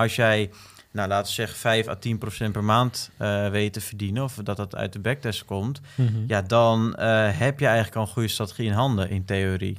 als jij, nou laten we zeggen, 5 à 10 procent per maand eh, weet te verdienen, of dat dat uit de backtest komt, Mhm. ja, dan eh, heb je eigenlijk al een goede strategie in handen, in theorie.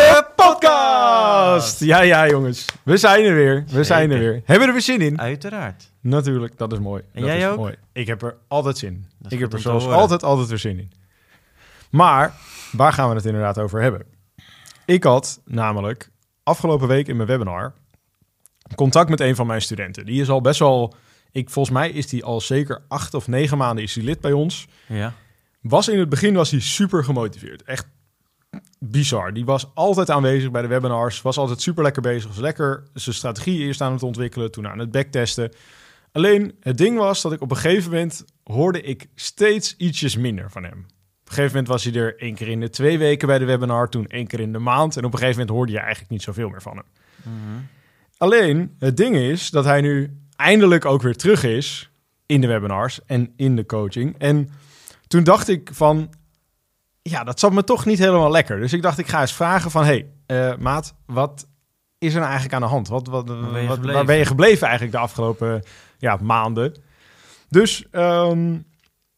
podcast! Ja, ja, jongens. We zijn er weer. We zijn er weer. Hebben we er weer zin in? Uiteraard. Natuurlijk, dat is mooi. En Dat jij is ook? Mooi. Ik heb er altijd zin in. Ik heb er zoals altijd, altijd weer zin in. Maar, waar gaan we het inderdaad over hebben? Ik had namelijk afgelopen week in mijn webinar contact met een van mijn studenten. Die is al best wel... Ik, volgens mij is die al zeker acht of negen maanden is die lid bij ons. Ja. Was in het begin was hij super gemotiveerd. Echt bizar. Die was altijd aanwezig bij de webinars. Was altijd super lekker bezig. Was lekker zijn strategie eerst aan het ontwikkelen. Toen aan het backtesten. Alleen het ding was dat ik op een gegeven moment hoorde ik steeds ietsjes minder van hem. Op een gegeven moment was hij er één keer in de twee weken bij de webinar. Toen één keer in de maand. En op een gegeven moment hoorde je eigenlijk niet zoveel meer van hem. Mhm. Alleen, het ding is dat hij nu eindelijk ook weer terug is in de webinars en in de coaching. En toen dacht ik van, ja, dat zat me toch niet helemaal lekker. Dus ik dacht, ik ga eens vragen van, hey, eh, maat, wat is er nou eigenlijk aan de hand? Wat, wat, ben je wat- gebleven? waar ben je gebleven eigenlijk de afgelopen ja, maanden? Dus ehm,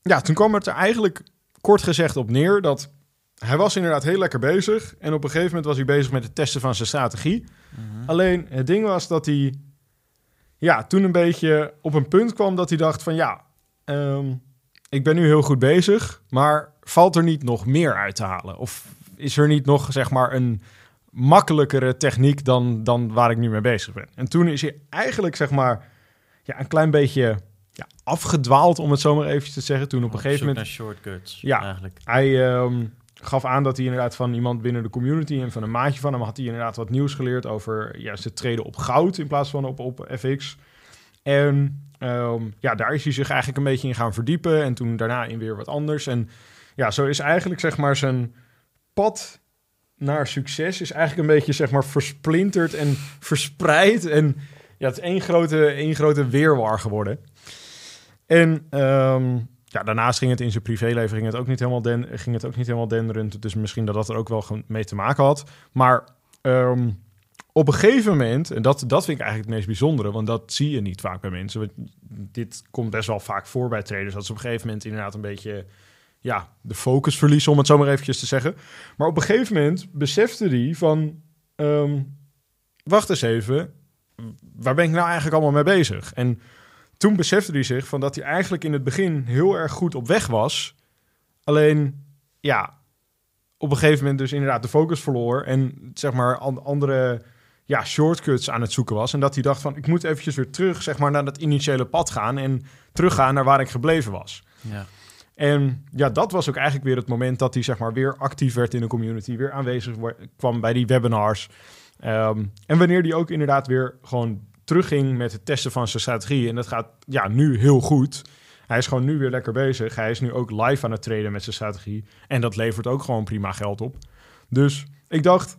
ja, toen kwam het er eigenlijk kort gezegd op neer dat hij was inderdaad heel lekker bezig. En op een gegeven moment was hij bezig met het testen van zijn strategie. Mhm. Alleen het ding was dat hij ja, toen een beetje op een punt kwam dat hij dacht van ja, ehm, ik ben nu heel goed bezig, maar valt er niet nog meer uit te halen? Of is er niet nog zeg maar een makkelijkere techniek dan, dan waar ik nu mee bezig ben? En toen is hij eigenlijk zeg maar ja, een klein beetje ja, afgedwaald, om het zo maar even te zeggen. Toen op een gegeven moment naar shortcuts, Ja. eigenlijk. hij ehm, gaf aan dat hij inderdaad van iemand binnen de community en van een maatje van hem had hij inderdaad wat nieuws geleerd over juist het treden op goud in plaats van op, op FX. En ehm, ja, daar is hij zich eigenlijk een beetje in gaan verdiepen en toen daarna in weer wat anders. En ja, zo is eigenlijk zeg maar zijn pad naar succes is eigenlijk een beetje zeg maar versplinterd en verspreid. En ja, het is één grote, één grote weerwar geworden. En ehm, ja, daarnaast ging het in zijn privéleven ging het ook niet helemaal, den, ging het ook niet helemaal denderend. Dus misschien dat dat er ook wel mee te maken had. Maar ehm, op een gegeven moment, en dat, dat vind ik eigenlijk het meest bijzondere, want dat zie je niet vaak bij mensen. Want Dit komt best wel vaak voor bij traders, dat ze op een gegeven moment inderdaad een beetje ja, de focus verliezen, om het zo maar eventjes te zeggen. Maar op een gegeven moment besefte hij van, ehm, wacht eens even, waar ben ik nou eigenlijk allemaal mee bezig? En toen besefte hij zich van dat hij eigenlijk in het begin heel erg goed op weg was. Alleen, ja, op een gegeven moment dus inderdaad de focus verloor en zeg maar an- andere ja, shortcuts aan het zoeken was. En dat hij dacht van, ik moet eventjes weer terug zeg maar naar dat initiële pad gaan en teruggaan naar waar ik gebleven was. Ja. En ja, dat was ook eigenlijk weer het moment dat hij zeg maar weer actief werd in de community, weer aanwezig wa- kwam bij die webinars. Ehm, en wanneer hij ook inderdaad weer gewoon terugging met het testen van zijn strategie. En dat gaat ja, nu heel goed. Hij is gewoon nu weer lekker bezig. Hij is nu ook live aan het traden met zijn strategie. En dat levert ook gewoon prima geld op. Dus ik dacht,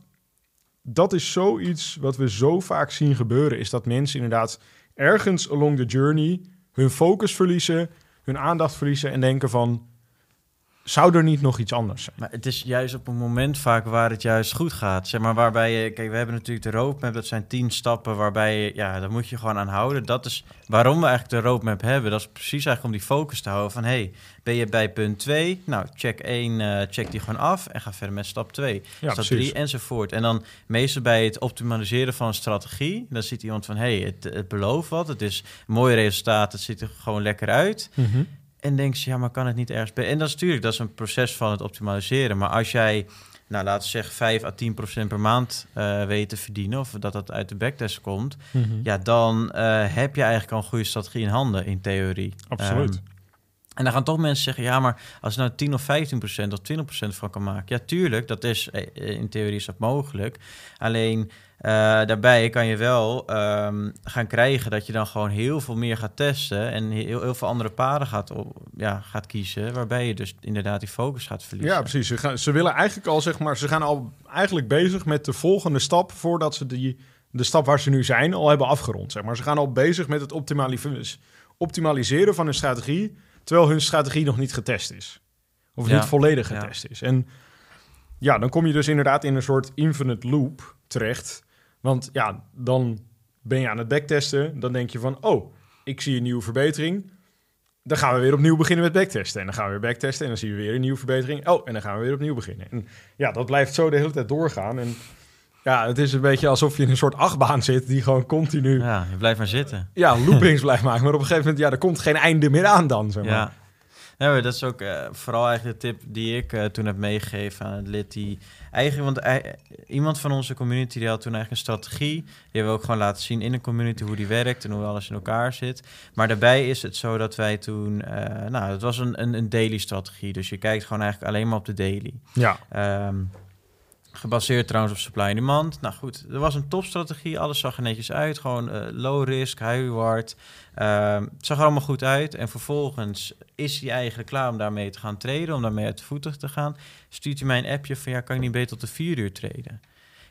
dat is zoiets wat we zo vaak zien gebeuren. Is dat mensen inderdaad ergens along the journey hun focus verliezen, hun aandacht verliezen en denken van, zou er niet nog iets anders zijn? Maar het is juist op een moment vaak waar het juist goed gaat. Zeg maar waarbij je, kijk, we hebben natuurlijk de roadmap, dat zijn tien stappen waarbij je, ja, daar moet je gewoon aan houden. Dat is waarom we eigenlijk de roadmap hebben. Dat is precies eigenlijk om die focus te houden van, hey, ben je bij punt 2? Nou, check 1, eh, check die gewoon af en ga verder met stap 2. Ja, stap 3 enzovoort. En dan meestal bij het optimaliseren van een strategie, dan ziet iemand van, hey, het, het belooft wat, het is een mooi resultaat, het ziet er gewoon lekker uit. Mhm. En denk je, ja, maar kan het niet ergens bij? En dat is natuurlijk, dat is een proces van het optimaliseren. Maar als jij, nou laten we zeggen, 5 à 10 procent per maand eh weet te verdienen, of dat dat uit de backtest komt, Mhm. ja, dan eh, heb je eigenlijk al een goede strategie in handen, in theorie. Absoluut. Ehm, En dan gaan toch mensen zeggen, ja, maar als je nou 10 of 15 procent of 20 procent van kan maken. Ja, tuurlijk, dat is eh, in theorie is dat mogelijk. Alleen eh, daarbij kan je wel ehm, gaan krijgen dat je dan gewoon heel veel meer gaat testen en heel, heel veel andere paden gaat, op, ja, gaat kiezen, waarbij je dus inderdaad die focus gaat verliezen. Ja, precies. Ze, gaan, ze willen eigenlijk al, zeg maar, ze gaan al eigenlijk bezig met de volgende stap voordat ze die, de stap waar ze nu zijn al hebben afgerond. Zeg maar. Ze gaan al bezig met het optimaliseren van hun strategie terwijl hun strategie nog niet getest is. Of niet volledig getest is. En ja, dan kom je dus inderdaad in een soort infinite loop terecht. Want ja, dan ben je aan het backtesten. Dan denk je van, oh, ik zie een nieuwe verbetering. Dan gaan we weer opnieuw beginnen met backtesten. En dan gaan we weer backtesten en dan zien we weer een nieuwe verbetering. Oh, en dan gaan we weer opnieuw beginnen. En ja, dat blijft zo de hele tijd doorgaan. En ja, het is een beetje alsof je in een soort achtbaan zit die gewoon continu... Ja, je blijft maar zitten. Ja, loopings blijft maken. Maar op een gegeven moment, ja, er komt geen einde meer aan dan, zeg maar. Ja. Ja, dat is ook uh, vooral eigenlijk de tip die ik uh, toen heb meegegeven aan het lid. Die eigenlijk, want uh, iemand van onze community die had toen eigenlijk een strategie. Die hebben we ook gewoon laten zien in de community hoe die werkt en hoe alles in elkaar zit. Maar daarbij is het zo dat wij toen, nou, het was een, een, een daily strategie. Dus je kijkt gewoon eigenlijk alleen maar op de daily. Ja. Um, Gebaseerd trouwens op supply and demand. Nou goed, er was een topstrategie. Alles zag er netjes uit. Gewoon uh, low risk, high reward. Uh, het zag er allemaal goed uit. En vervolgens is hij eigenlijk klaar om daarmee te gaan traden. Om daarmee uit de voeten te gaan. Stuurt hij mij een appje van ja, kan je niet beter tot de vier uur traden?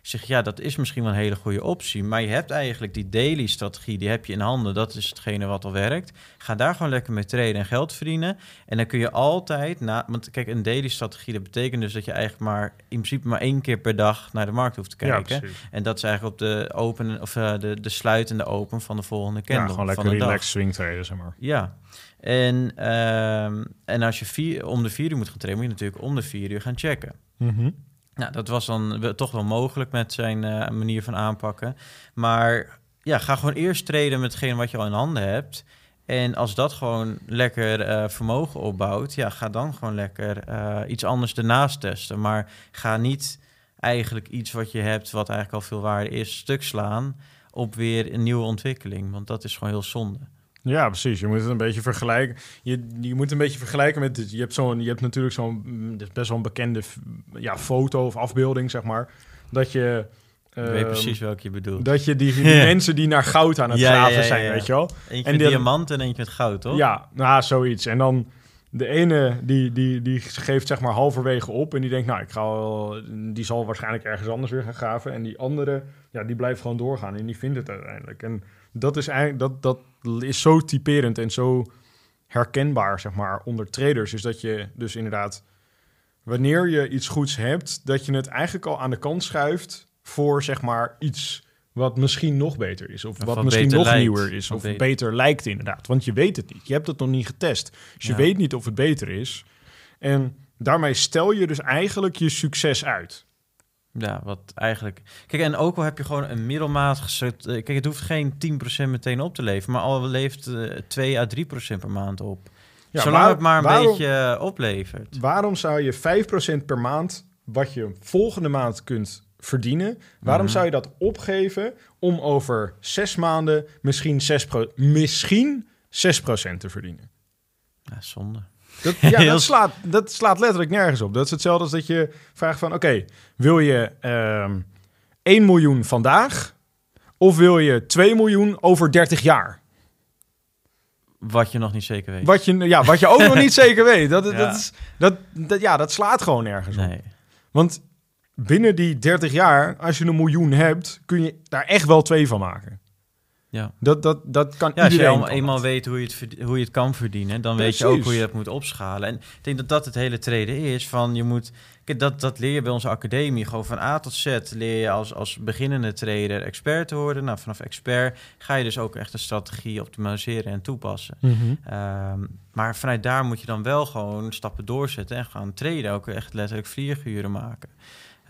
Ik zeg, ja, dat is misschien wel een hele goede optie. Maar je hebt eigenlijk die daily strategie, die heb je in handen. Dat is hetgene wat al werkt. Ga daar gewoon lekker mee traden en geld verdienen. En dan kun je altijd, na, want kijk, een daily strategie, dat betekent dus dat je eigenlijk maar in principe maar één keer per dag naar de markt hoeft te kijken. Ja, en dat is eigenlijk op de open of uh, de, de sluitende open van de volgende candle. Ja, gewoon lekker relaxed swing traden, zeg maar. Ja. En, uh, en als je vier, om de vier uur moet gaan trainen, moet je natuurlijk om de vier uur gaan checken. Mm nou, dat was dan toch wel mogelijk met zijn uh, manier van aanpakken. Maar ja, ga gewoon eerst treden met wat je al in handen hebt. En als dat gewoon lekker uh, vermogen opbouwt, ja, ga dan gewoon lekker uh, iets anders ernaast testen. Maar ga niet eigenlijk iets wat je hebt, wat eigenlijk al veel waarde is, stuk slaan op weer een nieuwe ontwikkeling. Want dat is gewoon heel zonde. Ja, precies. Je moet het een beetje vergelijken. Je, je moet een beetje vergelijken met. Je hebt, zo'n, je hebt natuurlijk zo'n. Mm, best wel een bekende ja, foto of afbeelding, zeg maar. Dat je. Ik weet ehm, precies welke je bedoelt. Dat je die, die mensen die naar goud aan het ja, graven ja, zijn, weet je wel. Eentje en met diamant en eentje met goud, toch? Ja, nou, zoiets. En dan de ene die, die, die geeft zeg maar halverwege op en die denkt, nou, ik ga wel, die zal waarschijnlijk ergens anders weer gaan graven. En die andere, ja, die blijft gewoon doorgaan en die vindt het uiteindelijk. En dat is eigenlijk, dat, dat is zo typerend en zo herkenbaar, zeg maar, onder traders. Is dat je dus inderdaad, wanneer je iets goeds hebt, dat je het eigenlijk al aan de kant schuift voor, zeg maar, iets wat misschien nog beter is. Of, wat, misschien nog nieuwer is. Of, beter. lijkt inderdaad. Want je weet het niet. Je hebt het nog niet getest. Dus je weet niet of het beter is. En daarmee stel je dus eigenlijk je succes uit. Ja, wat eigenlijk... Kijk, en ook al heb je gewoon een middelmaat gezet... Eh, kijk, het hoeft geen 10% meteen op te leveren... maar al leeft uh, 2 à 3% per maand op. Ja, Zolang het maar een beetje eh, oplevert. Waarom zou je 5% per maand... wat je volgende maand kunt verdienen... waarom mhm. zou je dat opgeven... om over zes maanden misschien 6%, misschien 6% te verdienen? Ja, zonde. Dat, ja, dat, slaat, dat slaat letterlijk nergens op. Dat is hetzelfde als dat je vraagt van... oké, wil je um, 1 miljoen vandaag... of wil je 2 miljoen over 30 jaar? Wat je nog niet zeker weet. Wat je, ja, wat je ook nog niet zeker weet. Dat, ja. Dat, is, dat, dat, ja, dat slaat gewoon nergens nee. op. Want binnen die 30 jaar, als je een miljoen hebt... kun je daar echt wel twee van maken. Ja. Dat, dat, dat kan ja, Als je eenmaal weet hoe je, het, hoe je het kan verdienen, dan weet je ook hoe je het moet opschalen. En ik denk dat dat het hele treden is. Van je moet, kijk, dat, dat leer je bij onze academie. Gewoon van A tot Z leer je als, als beginnende trader expert te worden. Nou, vanaf expert ga je dus ook echt een strategie optimaliseren en toepassen. Mm maar vanuit daar moet je dan wel gewoon stappen doorzetten en gaan traden. Ook echt letterlijk vlieguren maken.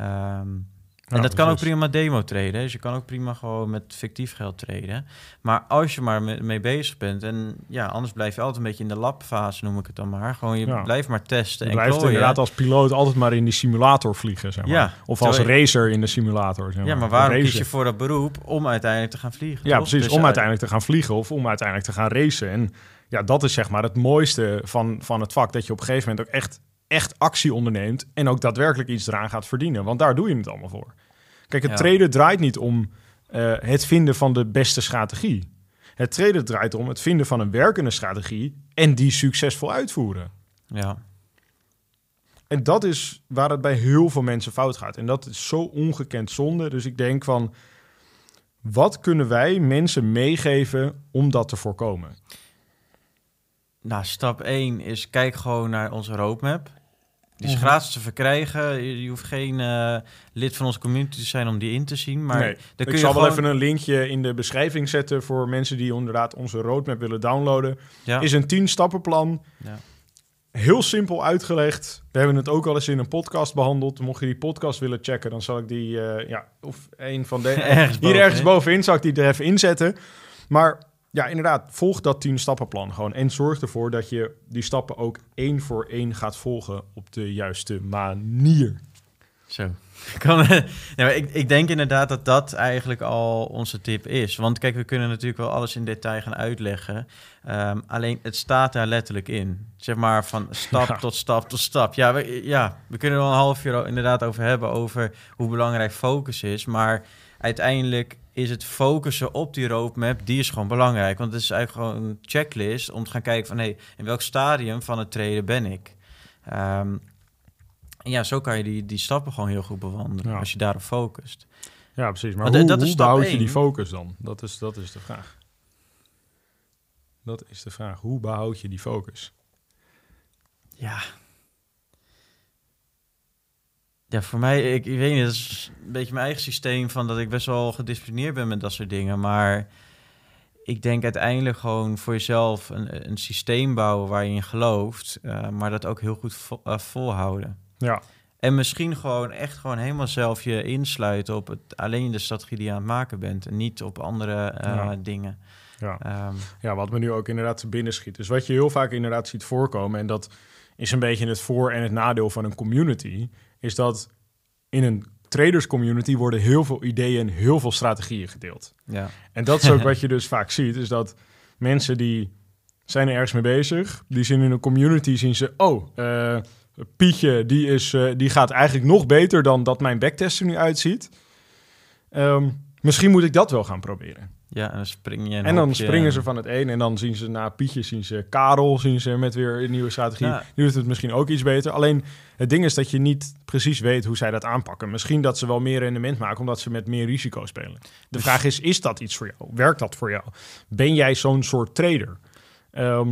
Um, en dat kan ook prima demo traden. Dus je kan ook prima gewoon met fictief geld traden. Maar als je maar mee bezig bent... en ja, anders blijf je altijd een beetje in de labfase, noem ik het dan maar. Gewoon je blijft maar testen en blijft inderdaad als piloot altijd maar in die simulator vliegen, zeg maar. Ja, of als racer in de simulator, zeg maar. Ja, maar waarom kies je voor dat beroep om uiteindelijk te gaan vliegen? Ja, precies. Dus om uiteindelijk te gaan vliegen of om uiteindelijk te gaan racen. En ja, dat is zeg maar het mooiste van, van het vak. Dat je op een gegeven moment ook echt, echt actie onderneemt. En ook daadwerkelijk iets eraan gaat verdienen. Want daar doe je het allemaal voor. Kijk, het Ja. traden draait niet om eh, het vinden van de beste strategie. Het traden draait om het vinden van een werkende strategie en die succesvol uitvoeren. Ja. En dat is waar het bij heel veel mensen fout gaat. En dat is zo ongekend zonde. Dus ik denk van, wat kunnen wij mensen meegeven om dat te voorkomen? Nou, stap 1 is kijk gewoon naar onze roadmap. Die is Mhm. gratis te verkrijgen. Je, je hoeft geen eh, lid van onze community te zijn om die in te zien. Maar nee, dan ik kun je zal wel gewoon, even een linkje in de beschrijving zetten voor mensen die inderdaad onze roadmap willen downloaden. ja, Is een 10 stappenplan. ja. Heel simpel uitgelegd. We hebben het ook al eens in een podcast behandeld. Mocht je die podcast willen checken, dan zal ik die, eh, ja, of een van de Ergens hier ergens bovenin zal ik die er even inzetten. Maar ja, inderdaad, volg dat 10 stappenplan gewoon en zorg ervoor dat je die stappen ook één voor één gaat volgen op de juiste manier. Zo. Kan, ik, ik denk inderdaad dat dat eigenlijk al onze tip is. Want kijk, we kunnen natuurlijk wel alles in detail gaan uitleggen. Ehm, alleen het staat daar letterlijk in. Zeg maar van stap Ja. tot stap tot stap. Ja we, ja, we kunnen er wel een half uur inderdaad over hebben. Over hoe belangrijk focus is. Maar uiteindelijk is het focussen op die roadmap, die is gewoon belangrijk. Want het is eigenlijk gewoon een checklist om te gaan kijken van... hé, hey, in welk stadium van het treden ben ik? Ehm, en ja, zo kan je die, die stappen gewoon heel goed bewandelen Ja. als je daarop focust. Ja, precies. Maar hoe, dat hoe je die focus dan? Dat is, dat is de vraag. Dat is de vraag. Hoe behoud je die focus? Ja. Ja, voor mij, ik, ik weet niet, dat is een beetje mijn eigen systeem van dat ik best wel gedisciplineerd ben met dat soort dingen. Maar ik denk uiteindelijk gewoon voor jezelf een, een systeem bouwen waar je in gelooft, eh, maar dat ook heel goed vo- eh, volhouden. Ja, En misschien gewoon echt gewoon helemaal zelf je insluiten op het, alleen de strategie die je aan het maken bent en niet op andere eh, Ja. dingen. ja. Ehm, ja, wat me nu ook inderdaad te binnen schiet. Dus wat je heel vaak inderdaad ziet voorkomen... en dat is een beetje het voor- en het nadeel van een community... is dat in een traders community worden heel veel ideeën en heel veel strategieën gedeeld. ja. En dat is ook wat je dus vaak ziet, is dat mensen die zijn er ergens mee bezig, die zien in een community, zien ze, oh, eh, Pietje, die, is, eh, die gaat eigenlijk nog beter dan dat mijn backtest er nu uitziet. Ehm, misschien moet ik dat wel gaan proberen. Ja, en dan spring je en dan springen en- ze van het een en dan zien ze na Pietje, zien ze Karel, zien ze met weer een nieuwe strategie. Ja. Nu doet het misschien ook iets beter. Alleen het ding is dat je niet precies weet hoe zij dat aanpakken. Misschien dat ze wel meer rendement maken omdat ze met meer risico spelen. De Dus- vraag is, is dat iets voor jou? Werkt dat voor jou? Ben jij zo'n soort trader? Ehm,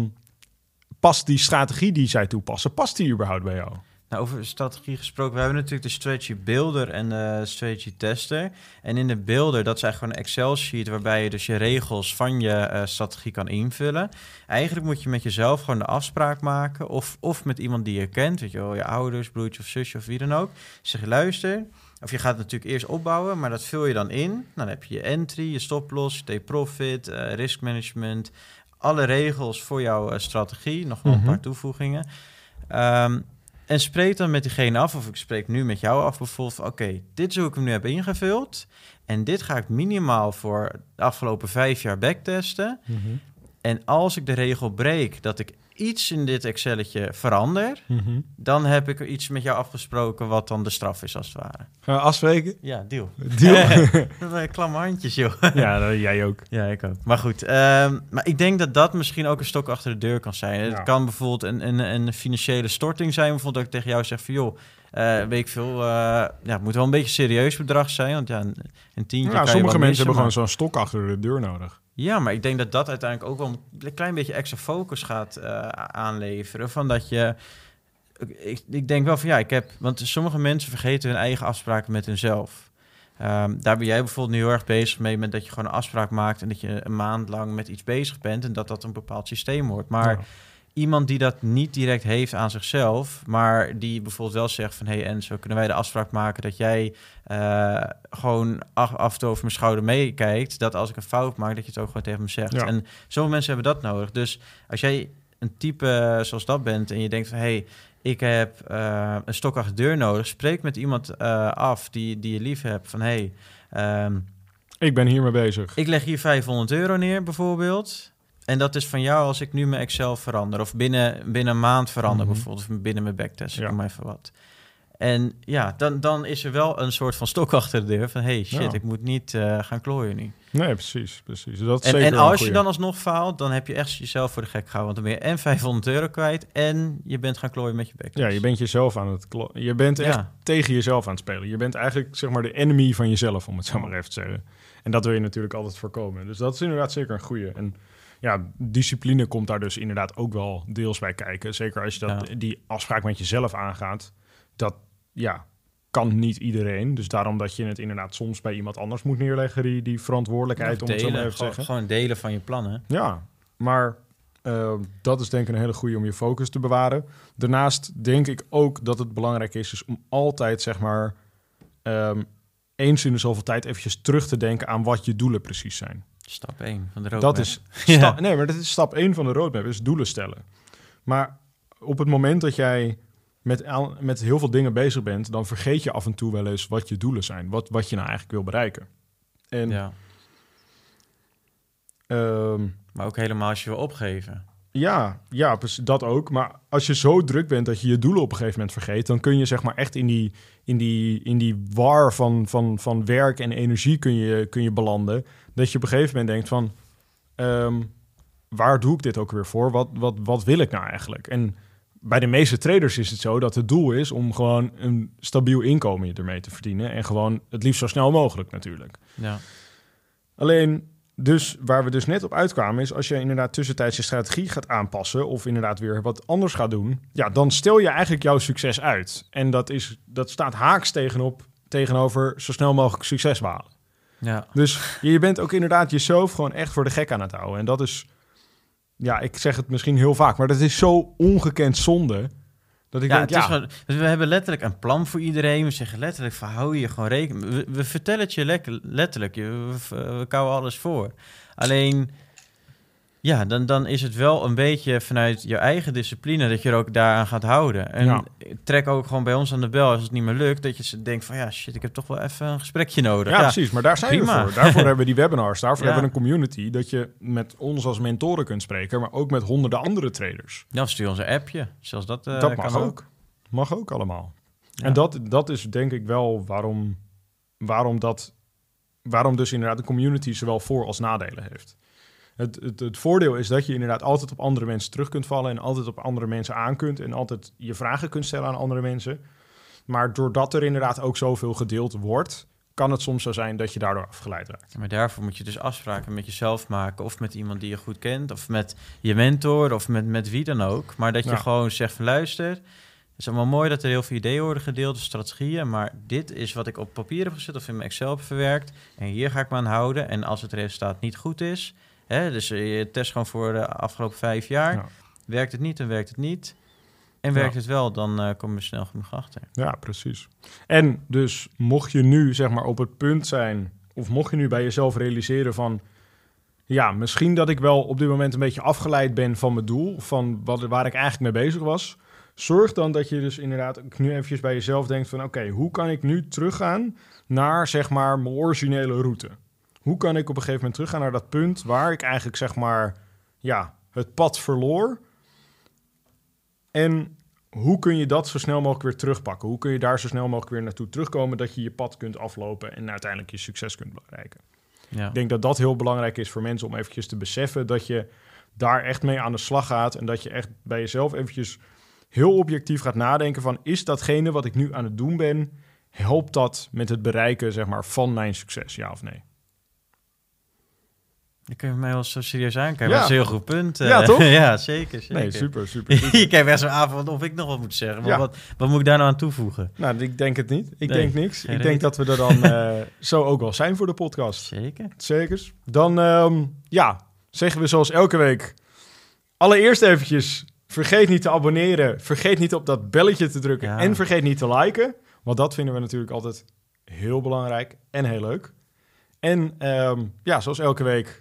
past die strategie die zij toepassen, past die überhaupt bij jou? Nou, over strategie gesproken, we hebben natuurlijk de strategy builder en de strategy tester. En in de builder, dat is eigenlijk gewoon een Excel sheet waarbij je dus je regels van je eh, strategie kan invullen. Eigenlijk moet je met jezelf gewoon de afspraak maken of, of met iemand die je kent, weet je wel, je ouders, broertje of zusje of wie dan ook. Zeg je luister, of je gaat het natuurlijk eerst opbouwen, maar dat vul je dan in. Dan heb je je entry, je stop-loss, je take-profit, eh risk management, alle regels voor jouw eh, strategie, nog wel Mhm. een paar toevoegingen. Ehm, en spreek dan met diegene af, of ik spreek nu met jou af bijvoorbeeld, oké, dit is hoe ik hem nu heb ingevuld. En dit ga ik minimaal voor de afgelopen vijf jaar backtesten. En als ik de regel breek dat ik iets in dit Excelletje verander, dan heb ik er iets met jou afgesproken wat dan de straf is als het ware. Gaan we afspreken? Ja, deal. Deal? Klamme handjes, joh. ja, dat- jij ook. Ja, ik ook. Maar goed, ehm, maar ik denk dat dat misschien ook een stok achter de deur kan zijn. Het kan bijvoorbeeld een, een, een financiële storting zijn. Bijvoorbeeld dat ik tegen jou zeg van, joh, eh, weet ik veel, eh, ja, het moet wel een beetje een serieus bedrag zijn. Want ja, een, een tientje Ja, kan sommige mensen hebben gewoon zo'n stok achter de deur nodig. Ja, maar ik denk dat dat uiteindelijk ook wel een klein beetje extra focus gaat eh, aanleveren. Van dat je. Ik, denk wel van ja, ik heb. Want sommige mensen vergeten hun eigen afspraken met hunzelf. Ehm, daar ben jij bijvoorbeeld nu heel erg bezig mee met dat je gewoon een afspraak maakt en dat je een maand lang met iets bezig bent en dat dat een bepaald systeem wordt. Maar. Iemand die dat niet direct heeft aan zichzelf, maar die bijvoorbeeld wel zegt van... hé hey Enzo, kunnen wij de afspraak maken dat jij eh, gewoon af, af en toe over mijn schouder meekijkt... dat als ik een fout maak, dat je het ook gewoon tegen me zegt. Ja. En sommige mensen hebben dat nodig. Dus als jij een type zoals dat bent en je denkt van... hé, hey, ik heb eh, een stok achter de deur nodig... spreek met iemand eh, af die, die je lief hebt van... hé, hey, ehm, Ik ben hiermee bezig. ik leg hier 500 euro neer bijvoorbeeld. En dat is van jou als ik nu mijn Excel verander. Of binnen, binnen een maand verander Mhm. bijvoorbeeld. Of binnen mijn backtest, ik Ja. maar even wat. En ja, dan, dan is er wel een soort van stok achter de deur. Van hey, shit, Ja. ik moet niet eh, gaan klooien nu. Nee, precies. precies. Dat En, en als je dan alsnog faalt, dan heb je echt jezelf voor de gek gehouden. Want dan ben je en 500 euro kwijt en je bent gaan klooien met je backtest. Ja, je bent jezelf aan het... klo- Je bent echt Ja. tegen jezelf aan het spelen. Je bent eigenlijk zeg maar de enemy van jezelf, om het zo maar even te zeggen. En dat wil je natuurlijk altijd voorkomen. Dus dat is inderdaad zeker een goede. En ja, discipline komt daar dus inderdaad ook wel deels bij kijken. Zeker als je dat, Ja. die afspraak met jezelf aangaat. Dat ja, kan niet iedereen. Dus daarom dat je het inderdaad soms bij iemand anders moet neerleggen, die, die verantwoordelijkheid, Of om het zo maar delen, even gewoon, zeggen. gewoon delen van je plannen. Ja, maar eh, dat is denk ik een hele goede om je focus te bewaren. Daarnaast denk ik ook dat het belangrijk is, is om altijd zeg maar ehm, eens in de zoveel tijd eventjes terug te denken aan wat je doelen precies zijn. Stap 1 van de roadmap. Dat is Ja. nee, maar dat is stap 1 van de roadmap, is doelen stellen. Maar op het moment dat jij met, met heel veel dingen bezig bent, dan vergeet je af en toe wel eens wat je doelen zijn. Wat, wat je nou eigenlijk wil bereiken. En Ja. ehm, Maar ook helemaal als je wil opgeven. Ja, ja, dat ook. Maar als je zo druk bent dat je je doelen op een gegeven moment vergeet, dan kun je zeg maar echt in die, in die, in die war van, van, van werk en energie kun je, kun je belanden. Dat je op een gegeven moment denkt van, ehm, waar doe ik dit ook weer voor? Wat, wat, wat wil ik nou eigenlijk? En bij de meeste traders is het zo dat het doel is om gewoon een stabiel inkomen ermee te verdienen. En gewoon het liefst zo snel mogelijk natuurlijk. Ja. Alleen, dus waar we dus net op uitkwamen, is als je inderdaad tussentijds je strategie gaat aanpassen of inderdaad weer wat anders gaat doen, ja, dan stel je eigenlijk jouw succes uit. En dat, is, dat staat haaks tegenop, tegenover zo snel mogelijk succes behalen. Ja. Dus je bent ook inderdaad jezelf gewoon echt voor de gek aan het houden. En dat is, ja, ik zeg het misschien heel vaak, maar dat is zo ongekend zonde. Dat ik ja, denk, gewoon, we hebben letterlijk een plan voor iedereen. We zeggen letterlijk hou je gewoon rekening. We, we vertellen het je lekker, letterlijk. Je- We, we, we kouwen alles voor. Alleen, ja, dan, dan is het wel een beetje vanuit je eigen discipline dat je er ook daaraan gaat houden. En Ja. trek ook gewoon bij ons aan de bel als het niet meer lukt. Dat je denkt van ja, shit, ik heb toch wel even een gesprekje nodig. Ja, precies. Maar daar zijn prima. we voor. Daarvoor hebben we die webinars. Daarvoor Ja. hebben we een community. Dat je met ons als mentoren kunt spreken. Maar ook met honderden andere traders. Dan stuur ons een appje. Zelfs dat, eh, dat mag ook. Mag ook allemaal. En dat, dat is denk ik wel waarom, waarom, dat, waarom dus inderdaad de community zowel voor- als nadelen heeft. Het, het, het voordeel is dat je inderdaad altijd op andere mensen terug kunt vallen... en altijd op andere mensen aan kunt... en altijd je vragen kunt stellen aan andere mensen. Maar doordat er inderdaad ook zoveel gedeeld wordt... kan het soms zo zijn dat je daardoor afgeleid raakt. Maar daarvoor moet je dus afspraken met jezelf maken. Of met iemand die je goed kent. Of met je mentor. Of met, met wie dan ook. Maar dat je Ja. gewoon zegt van luister. Het is allemaal mooi dat er heel veel ideeën worden gedeeld. Of strategieën. Maar dit is wat ik op papier heb gezet. Of in mijn Excel heb verwerkt. En hier ga ik me aan houden. En als het resultaat niet goed is. Hè, dus eh, je test gewoon voor de afgelopen vijf jaar. Ja. Werkt het niet, dan werkt het niet. En Ja. werkt het wel, dan eh kom je snel genoeg achter. Ja, precies. En dus mocht je nu zeg maar op het punt zijn, of mocht je nu bij jezelf realiseren van, ja, misschien dat ik wel op dit moment een beetje afgeleid ben van mijn doel, van wat, waar ik eigenlijk mee bezig was, zorg dan dat je dus inderdaad nu eventjes bij jezelf denkt van, oké, hoe kan ik nu teruggaan naar zeg maar mijn originele route? Hoe kan ik op een gegeven moment teruggaan naar dat punt waar ik eigenlijk zeg maar, ja, het pad verloor? En hoe kun je dat zo snel mogelijk weer terugpakken? Hoe kun je daar zo snel mogelijk weer naartoe terugkomen dat je je pad kunt aflopen en uiteindelijk je succes kunt bereiken? Ja. Ik denk dat dat heel belangrijk is voor mensen om eventjes te beseffen dat je daar echt mee aan de slag gaat en dat je echt bij jezelf eventjes heel objectief gaat nadenken van is datgene wat ik nu aan het doen ben, helpt dat met het bereiken zeg maar, van mijn succes, ja of nee? Je kunt mij wel zo serieus aankijken. Ja. Dat is een heel goed punt. eh. Ja, toch? ja, zeker. zeker. Nee, super, super. super. je kijkt best wel aan van of ik nog wat moet zeggen. Maar Ja. wat, wat moet ik daar nou aan toevoegen? nou, ik denk het niet. Ik Nee, denk niks. Ik denk dat we er dan eh, zo ook wel zijn voor de podcast. Zeker. Zeker. Dan ehm, ja, zeggen we zoals elke week. Allereerst eventjes, vergeet niet te abonneren. Vergeet niet op dat belletje te drukken. Ja. En vergeet niet te liken. Want dat vinden we natuurlijk altijd heel belangrijk en heel leuk. En ehm, ja, zoals elke week,